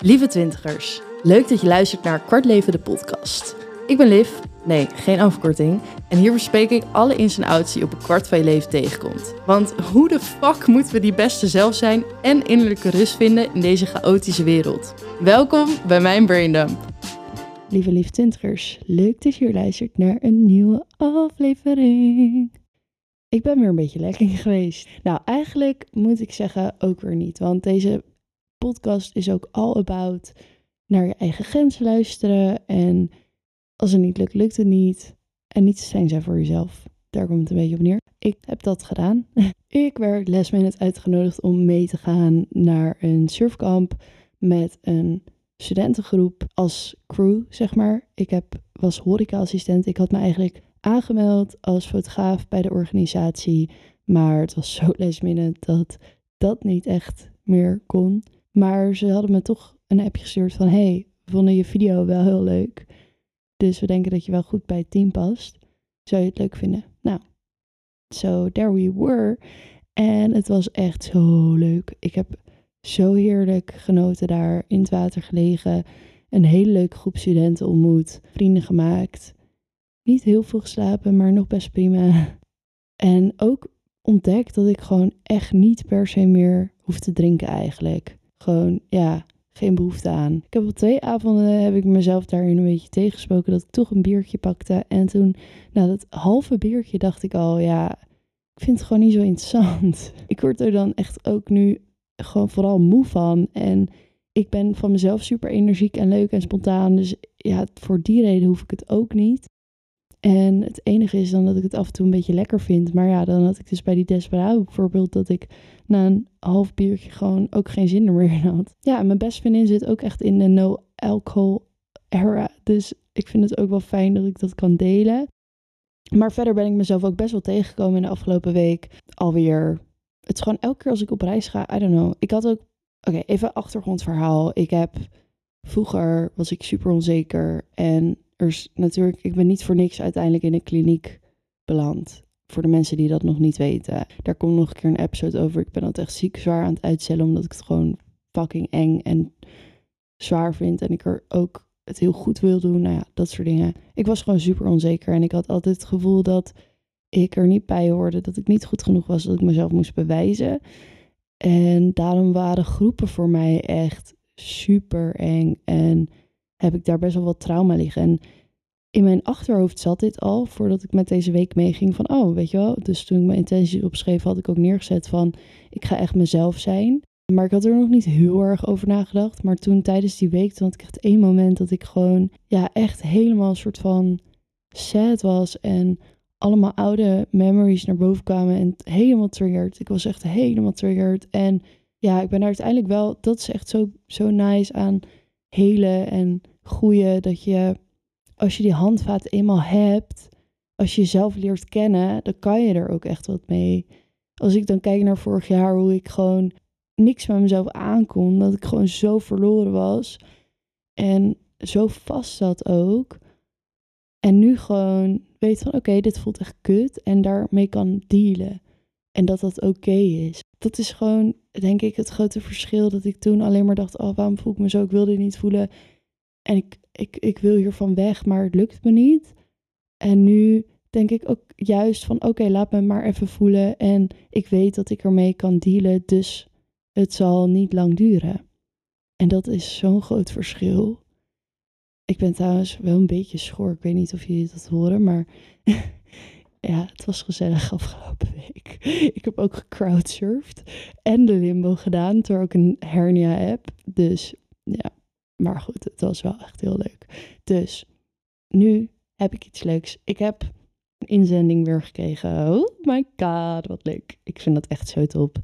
Lieve twintigers, leuk dat je luistert naar Kwart Leven de podcast. Ik ben Liv, nee, geen afkorting. En hier bespreek ik alle ins en outs die op een kwart van je leven tegenkomt. Want hoe de fuck moeten we die beste zelf zijn en innerlijke rust vinden in deze chaotische wereld? Welkom bij mijn Braindump. Lieve lieve twintigers, leuk dat je hier luistert naar een nieuwe aflevering. Ik ben weer een beetje lekker geweest. Nou, eigenlijk moet ik zeggen ook weer niet. Want deze podcast is ook all about naar je eigen grenzen luisteren. En als het niet lukt, lukt het niet. En niet zijn zijn voor jezelf. Daar komt het een beetje op neer. Ik heb dat gedaan. ik werd lesminute uitgenodigd om mee te gaan naar een surfkamp met een studentengroep als crew, zeg maar. Ik heb, was horeca-assistent. Ik had me eigenlijk aangemeld als fotograaf bij de organisatie. Maar het was zo lesminute dat dat niet echt meer kon. Maar ze hadden me toch een appje gestuurd van... Hey, we vonden je video wel heel leuk. Dus we denken dat je wel goed bij het team past. Zou je het leuk vinden? Nou, so there we were. En het was echt zo leuk. Ik heb zo heerlijk genoten daar in het water gelegen. Een hele leuke groep studenten ontmoet. Vrienden gemaakt. Niet heel veel geslapen, maar nog best prima. En ook ontdekt dat ik gewoon echt niet per se meer hoef te drinken eigenlijk. Gewoon, ja, geen behoefte aan. Ik heb op twee avonden heb ik mezelf daarin een beetje tegengesproken dat ik toch een biertje pakte. En toen, na dat halve biertje, dacht ik al, ja, ik vind het gewoon niet zo interessant. Ik word er dan echt ook nu gewoon vooral moe van. En ik ben van mezelf super energiek en leuk en spontaan. Dus ja, voor die reden hoef ik het ook niet. En het enige is dan dat ik het af en toe een beetje lekker vind. Maar ja, dan had ik dus bij die Desperado bijvoorbeeld dat ik na een half biertje gewoon ook geen zin meer in had. Ja, mijn beste vriendin zit ook echt in de no alcohol era. Dus ik vind het ook wel fijn dat ik dat kan delen. Maar verder ben ik mezelf ook best wel tegengekomen in de afgelopen week. Alweer. Het is gewoon elke keer als ik op reis ga, I don't know. Ik had ook. Oké, even achtergrondverhaal. Ik heb. Vroeger was ik super onzeker. En er natuurlijk. Ik ben niet voor niks uiteindelijk in een kliniek beland. Voor de mensen die dat nog niet weten. Daar komt nog een keer een episode over. Ik ben altijd echt ziek zwaar aan het uitstellen. Omdat ik het gewoon fucking eng en zwaar vind. En ik er ook het heel goed wil doen. Nou ja, dat soort dingen. Ik was gewoon super onzeker. En ik had altijd het gevoel dat ik er niet bij hoorde. Dat ik niet goed genoeg was. Dat ik mezelf moest bewijzen. En daarom waren groepen voor mij echt super eng. En heb ik daar best wel wat trauma liggen. En in mijn achterhoofd zat dit al voordat ik met deze week meeging van, oh, weet je wel. Dus toen ik mijn intenties opschreef, had ik ook neergezet van, ik ga echt mezelf zijn. Maar ik had er nog niet heel erg over nagedacht. Maar toen tijdens die week, toen had ik echt één moment dat ik gewoon, ja, echt helemaal een soort van sad was. En allemaal oude memories naar boven kwamen en helemaal triggered. Ik was echt helemaal triggered. En ja, ik ben uiteindelijk wel, dat is echt zo, zo nice aan helen en groeien. Dat je, als je die handvaat eenmaal hebt, als je jezelf leert kennen, dan kan je er ook echt wat mee. Als ik dan kijk naar vorig jaar, hoe ik gewoon niks met mezelf aankon, dat ik gewoon zo verloren was en zo vast zat ook. En nu gewoon weet van oké, dit voelt echt kut en daarmee kan dealen. En dat dat oké is. Dat is gewoon, denk ik, het grote verschil. Dat ik toen alleen maar dacht, oh, waarom voel ik me zo? Ik wilde dit niet voelen. En ik, ik, ik wil hiervan weg, maar het lukt me niet. En nu denk ik ook juist van, oké, laat me maar even voelen. En ik weet dat ik ermee kan dealen, dus het zal niet lang duren. En dat is zo'n groot verschil. Ik ben trouwens wel een beetje schor. Ik weet niet of jullie dat horen, maar ja, het was gezellig afgelopen week. Ik heb ook gecrowdsurfd en de limbo gedaan, terwijl ik een hernia heb. Dus ja, maar goed, het was wel echt heel leuk. Dus nu heb ik iets leuks. Ik heb een inzending weer gekregen. Oh my god, wat leuk. Ik vind dat echt zo top.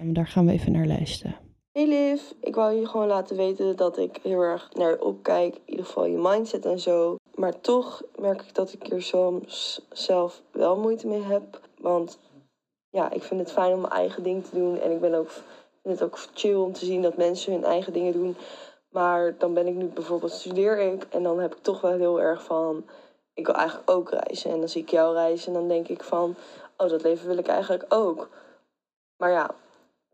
En daar gaan we even naar luisteren. Hey Liv, ik wou je gewoon laten weten dat ik heel erg naar je opkijk. In ieder geval je mindset en zo. Maar toch merk ik dat ik hier soms zelf wel moeite mee heb. Want ja, ik vind het fijn om mijn eigen ding te doen. En ik ben ook, vind het ook chill om te zien dat mensen hun eigen dingen doen. Maar dan ben ik nu bijvoorbeeld studeer ik. En dan heb ik toch wel heel erg van... Ik wil eigenlijk ook reizen. En dan zie ik jou reizen en dan denk ik van... Oh, dat leven wil ik eigenlijk ook. Maar ja,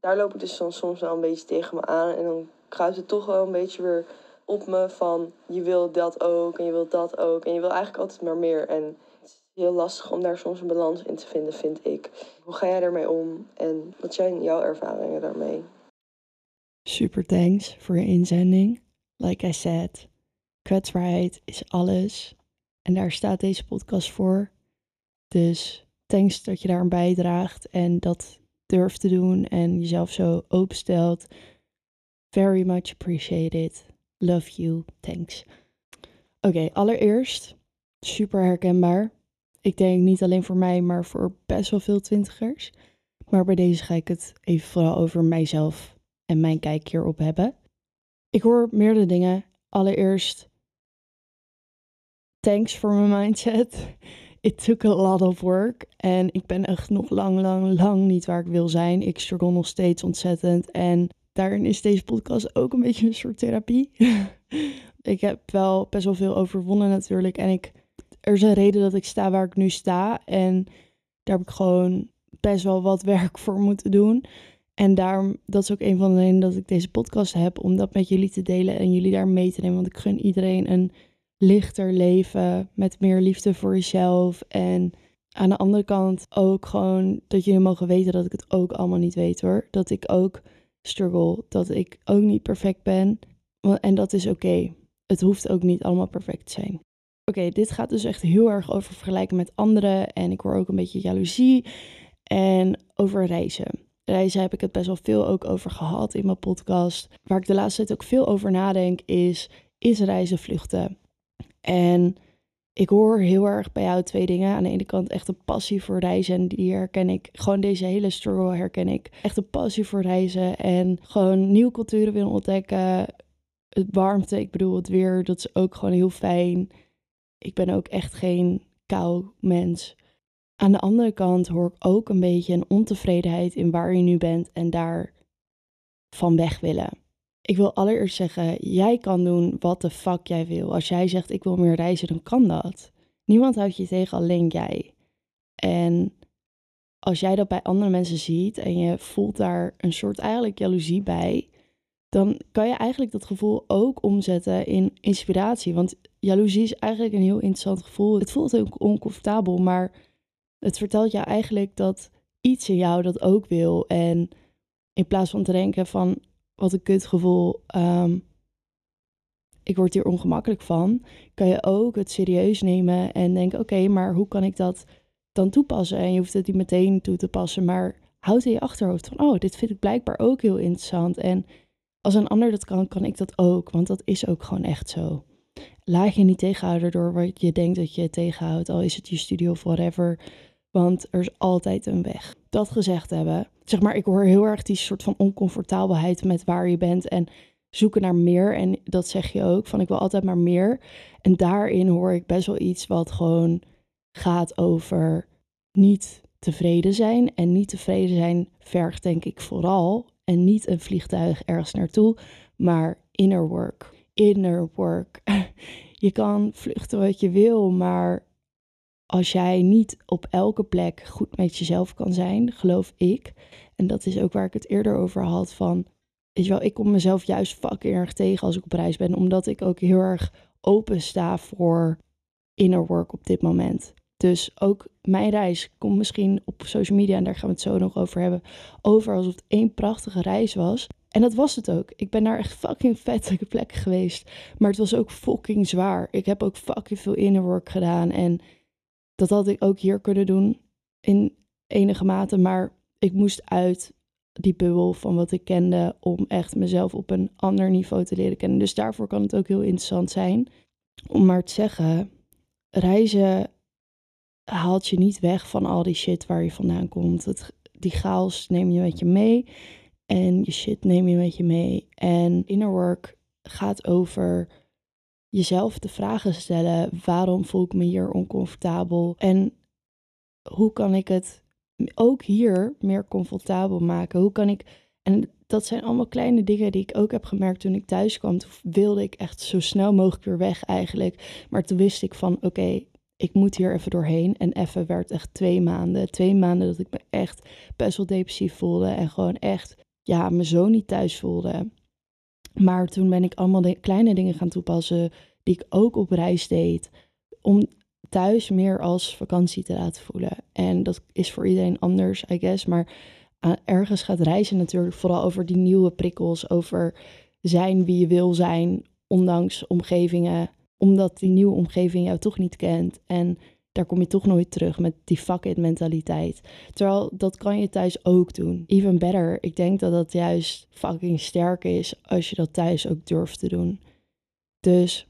daar loop ik dus dan soms wel een beetje tegen me aan. En dan kruipt het toch wel een beetje weer op me van je wil dat ook en je wil dat ook. En je wil eigenlijk altijd maar meer. En het is heel lastig om daar soms een balans in te vinden, vind ik. Hoe ga jij daarmee om en wat zijn jouw ervaringen daarmee? Super thanks voor je inzending. Like I said, kwetsbaarheid is alles. En daar staat deze podcast voor. Dus thanks dat je daar aan bijdraagt en dat durft te doen en jezelf zo openstelt. Very much appreciated. Love you. Thanks. Oké, allereerst super herkenbaar. Ik denk niet alleen voor mij, maar voor best wel veel twintigers. Maar bij deze ga ik het even vooral over mijzelf en mijn kijk hierop hebben. Ik hoor meerdere dingen. Allereerst, thanks for my mindset. It took a lot of work. En ik ben echt nog lang, lang, lang niet waar ik wil zijn. Ik struggle nog steeds ontzettend. En daarin is deze podcast ook een beetje een soort therapie. ik heb wel best wel veel overwonnen natuurlijk. En ik, er is een reden dat ik sta waar ik nu sta. En daar heb ik gewoon best wel wat werk voor moeten doen. En daarom, dat is ook een van de redenen dat ik deze podcast heb, om dat met jullie te delen en jullie daar mee te nemen. Want ik gun iedereen een lichter leven met meer liefde voor jezelf. En aan de andere kant ook gewoon dat jullie mogen weten dat ik het ook allemaal niet weet hoor. Dat ik ook struggle, dat ik ook niet perfect ben. En dat is oké. Het hoeft ook niet allemaal perfect te zijn. Oké, dit gaat dus echt heel erg over vergelijken met anderen. En ik hoor ook een beetje jaloezie. En over reizen reizen heb ik het best wel veel ook over gehad in mijn podcast. Waar ik de laatste tijd ook veel over nadenk is, is reizen vluchten? En ik hoor heel erg bij jou twee dingen. Aan de ene kant echt een passie voor reizen en die herken ik. Gewoon deze hele struggle herken ik. Echt een passie voor reizen en gewoon nieuwe culturen willen ontdekken. Het warmte, ik bedoel het weer, dat is ook gewoon heel fijn. Ik ben ook echt geen kou mens. Aan de andere kant hoor ik ook een beetje een ontevredenheid in waar je nu bent en daar van weg willen. Ik wil allereerst zeggen, jij kan doen wat de fuck jij wil. Als jij zegt ik wil meer reizen, dan kan dat. Niemand houdt je tegen, alleen jij. En als jij dat bij andere mensen ziet en je voelt daar een soort eigenlijk jaloezie bij, dan kan je eigenlijk dat gevoel ook omzetten in inspiratie. Want jaloezie is eigenlijk een heel interessant gevoel. Het voelt ook oncomfortabel, maar het vertelt jou eigenlijk dat iets in jou dat ook wil. En in plaats van te denken van wat een kutgevoel, um, ik word hier ongemakkelijk van, kan je ook het serieus nemen en denken, oké, maar hoe kan ik dat dan toepassen? En je hoeft het niet meteen toe te passen, maar houd in je achterhoofd van, oh, dit vind ik blijkbaar ook heel interessant. En als een ander dat kan, kan ik dat ook, want dat is ook gewoon echt zo. Laat je niet tegenhouden door wat je denkt dat je tegenhoudt, al is het je studio of whatever. Want er is altijd een weg. Dat gezegd hebben, zeg maar, ik hoor heel erg die soort van oncomfortabelheid met waar je bent en zoeken naar meer. En dat zeg je ook, van ik wil altijd maar meer. En daarin hoor ik best wel iets wat gewoon gaat over niet tevreden zijn. En niet tevreden zijn vergt denk ik vooral, en niet een vliegtuig ergens naartoe, maar inner work. Inner work. Je kan vluchten wat je wil, maar als jij niet op elke plek goed met jezelf kan zijn, geloof ik. En dat is ook waar ik het eerder over had van, weet je wel, ik kom mezelf juist fucking erg tegen als ik op reis ben, omdat ik ook heel erg open sta voor inner work op dit moment. Dus ook mijn reis komt misschien op social media, en daar gaan we het zo nog over hebben, over alsof het één prachtige reis was. En dat was het ook. Ik ben naar echt fucking vette plekken geweest. Maar het was ook fucking zwaar. Ik heb ook fucking veel inner work gedaan. En dat had ik ook hier kunnen doen in enige mate, maar ik moest uit die bubbel van wat ik kende om echt mezelf op een ander niveau te leren kennen. Dus daarvoor kan het ook heel interessant zijn om maar te zeggen, reizen haalt je niet weg van al die shit waar je vandaan komt. Het, die chaos neem je met je mee en je shit neem je met je mee. En inner work gaat over jezelf de vragen stellen: waarom voel ik me hier oncomfortabel? En hoe kan ik het ook hier meer comfortabel maken? Hoe kan ik. En dat zijn allemaal kleine dingen die ik ook heb gemerkt toen ik thuis kwam. Toen wilde ik echt zo snel mogelijk weer weg eigenlijk. Maar toen wist ik van oké, ik moet hier even doorheen. En even werd echt twee maanden. Twee maanden dat ik me echt best wel depressief voelde. En gewoon echt, ja, me zo niet thuis voelde. Maar toen ben ik allemaal de kleine dingen gaan toepassen die ik ook op reis deed. Om thuis meer als vakantie te laten voelen. En dat is voor iedereen anders, I guess. Maar uh, ergens gaat reizen natuurlijk vooral over die nieuwe prikkels. Over zijn wie je wil zijn, ondanks omgevingen. Omdat die nieuwe omgeving jou toch niet kent. En daar kom je toch nooit terug met die fuck it mentaliteit. Terwijl dat kan je thuis ook doen. Even better. Ik denk dat dat juist fucking sterk is als je dat thuis ook durft te doen. Dus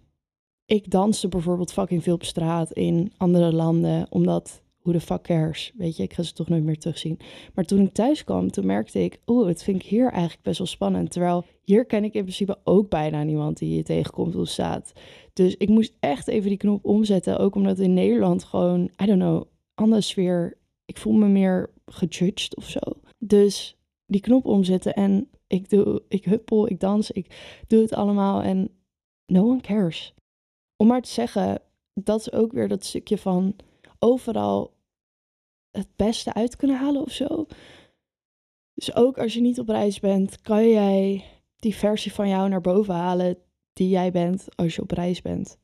ik danste bijvoorbeeld fucking veel op straat in andere landen, omdat hoe de fuck cares, weet je, ik ga ze toch nooit meer terugzien. Maar toen ik thuis kwam, toen merkte ik, oeh, het vind ik hier eigenlijk best wel spannend. Terwijl hier ken ik in principe ook bijna niemand die je tegenkomt of staat. Dus ik moest echt even die knop omzetten, ook omdat in Nederland gewoon, I don't know, andere sfeer, ik voel me meer gejudged of zo. Dus die knop omzetten en ik doe, ik huppel, ik dans, ik doe het allemaal en no one cares om maar te zeggen, dat is ook weer dat stukje van overal het beste uit kunnen halen of zo. Dus ook als je niet op reis bent, kan jij die versie van jou naar boven halen die jij bent als je op reis bent.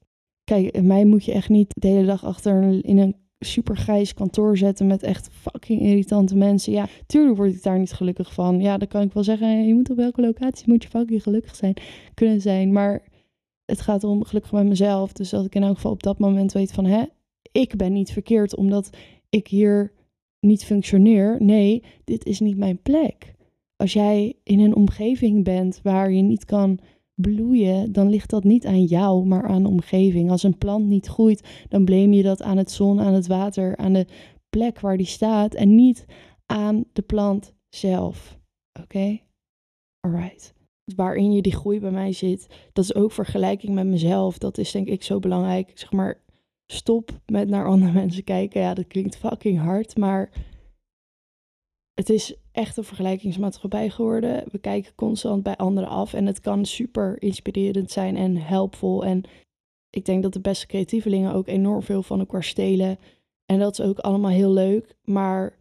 Kijk, mij moet je echt niet de hele dag achter in een super grijs kantoor zetten met echt fucking irritante mensen. Ja, tuurlijk word ik daar niet gelukkig van. Ja, dan kan ik wel zeggen, je moet op welke locatie moet je fucking gelukkig zijn, kunnen zijn. Maar het gaat om gelukkig met mezelf. Dus dat ik in elk geval op dat moment weet van, hè, ik ben niet verkeerd omdat ik hier niet functioneer. Nee, dit is niet mijn plek. Als jij in een omgeving bent waar je niet kan bloeien, dan ligt dat niet aan jou, maar aan de omgeving. Als een plant niet groeit, dan bleem je dat aan het zon, aan het water, aan de plek waar die staat en niet aan de plant zelf. Oké? Okay? Alright waarin je die groei bij mij zit, dat is ook vergelijking met mezelf. Dat is denk ik zo belangrijk. Zeg maar, stop met naar andere mensen kijken. Ja, dat klinkt fucking hard, maar het is echt een vergelijkingsmaatschappij geworden. We kijken constant bij anderen af en het kan super inspirerend zijn en helpvol. En ik denk dat de beste creatievelingen ook enorm veel van elkaar stelen. En dat is ook allemaal heel leuk, maar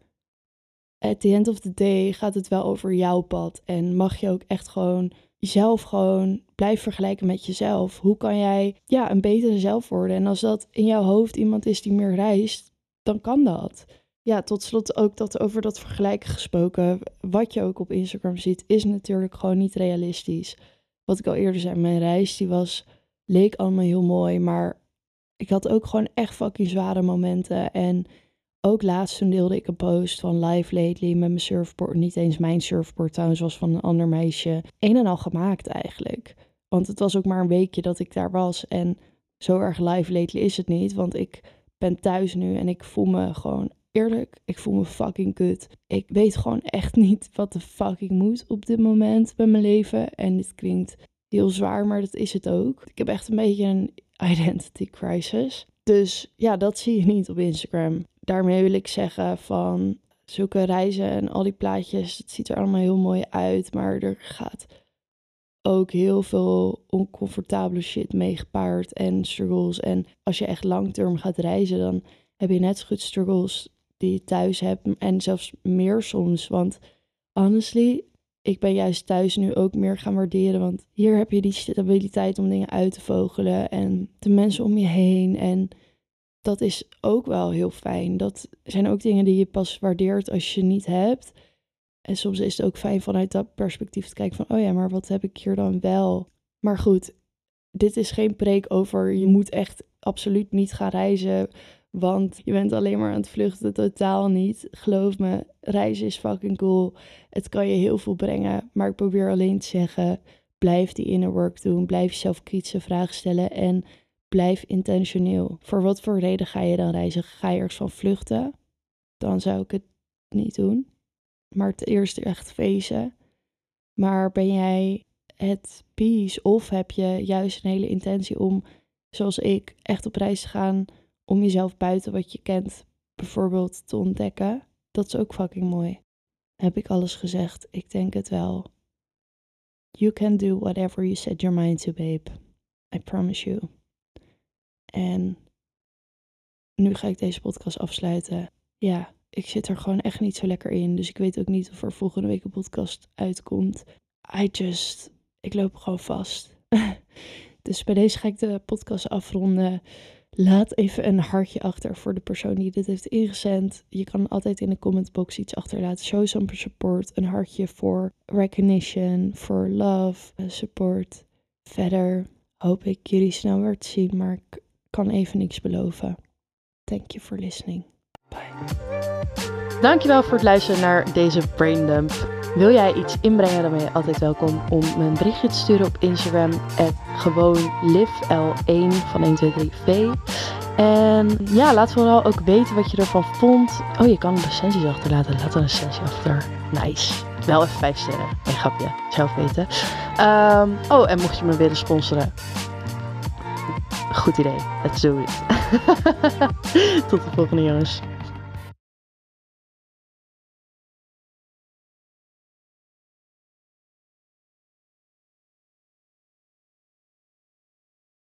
at the end of the day gaat het wel over jouw pad. En mag je ook echt gewoon jezelf gewoon blijven vergelijken met jezelf. Hoe kan jij ja, een betere zelf worden? En als dat in jouw hoofd iemand is die meer reist, dan kan dat. Ja, tot slot ook dat over dat vergelijken gesproken. Wat je ook op Instagram ziet, is natuurlijk gewoon niet realistisch. Wat ik al eerder zei, mijn reis die was, leek allemaal heel mooi, maar ik had ook gewoon echt fucking zware momenten. En ook laatst toen deelde ik een post van live lately met mijn surfboard. Niet eens mijn surfboard trouwens, was van een ander meisje. Een en al gemaakt eigenlijk. Want het was ook maar een weekje dat ik daar was. En zo erg live lately is het niet. Want ik ben thuis nu en ik voel me gewoon eerlijk. Ik voel me fucking kut. Ik weet gewoon echt niet wat de fuck ik moet op dit moment bij mijn leven. En dit klinkt heel zwaar, maar dat is het ook. Ik heb echt een beetje een identity crisis. Dus ja, dat zie je niet op Instagram daarmee wil ik zeggen van zulke reizen en al die plaatjes, het ziet er allemaal heel mooi uit, maar er gaat ook heel veel oncomfortabele shit mee gepaard en struggles. En als je echt langterm gaat reizen, dan heb je net zo goed struggles die je thuis hebt en zelfs meer soms. Want honestly, ik ben juist thuis nu ook meer gaan waarderen. Want hier heb je die stabiliteit om dingen uit te vogelen en de mensen om je heen. En dat is ook wel heel fijn. Dat zijn ook dingen die je pas waardeert als je niet hebt. En soms is het ook fijn vanuit dat perspectief te kijken van, oh ja, maar wat heb ik hier dan wel? Maar goed, dit is geen preek over je moet echt absoluut niet gaan reizen, want je bent alleen maar aan het vluchten, totaal niet. Geloof me, reizen is fucking cool. Het kan je heel veel brengen, maar ik probeer alleen te zeggen, blijf die inner work doen, blijf jezelf kritische vragen stellen en blijf intentioneel. Voor wat voor reden ga je dan reizen? Ga je ergens van vluchten? Dan zou ik het niet doen. Maar het eerst echt feesten. Maar ben jij het peace of heb je juist een hele intentie om, zoals ik, echt op reis te gaan om jezelf buiten wat je kent bijvoorbeeld te ontdekken? Dat is ook fucking mooi. Heb ik alles gezegd? Ik denk het wel. You can do whatever you set your mind to, babe. I promise you. En nu ga ik deze podcast afsluiten. Ja, ik zit er gewoon echt niet zo lekker in. Dus ik weet ook niet of er volgende week een podcast uitkomt. I just. ik loop gewoon vast. dus bij deze ga ik de podcast afronden. Laat even een hartje achter voor de persoon die dit heeft ingezend. Je kan altijd in de commentbox iets achterlaten. Show some support. Een hartje voor recognition, voor love, eh, support. Verder hoop ik jullie snel weer te zien, maar ik kan even niks beloven. Thank you for listening. Bye. Dankjewel voor het luisteren naar deze braindump. Wil jij iets inbrengen, dan ben je altijd welkom om me een berichtje te sturen op Instagram. Gewoon livl1 van 123v. En ja, laat vooral ook weten wat je ervan vond. Oh, je kan recensies achterlaten. Laat een recensie achter. Nice. Wel even 5 sterren. Een grapje. Zelf weten. Ehm, oh, en mocht je me willen sponsoren. Goed idee. Let's do it. Tot de volgende jongens.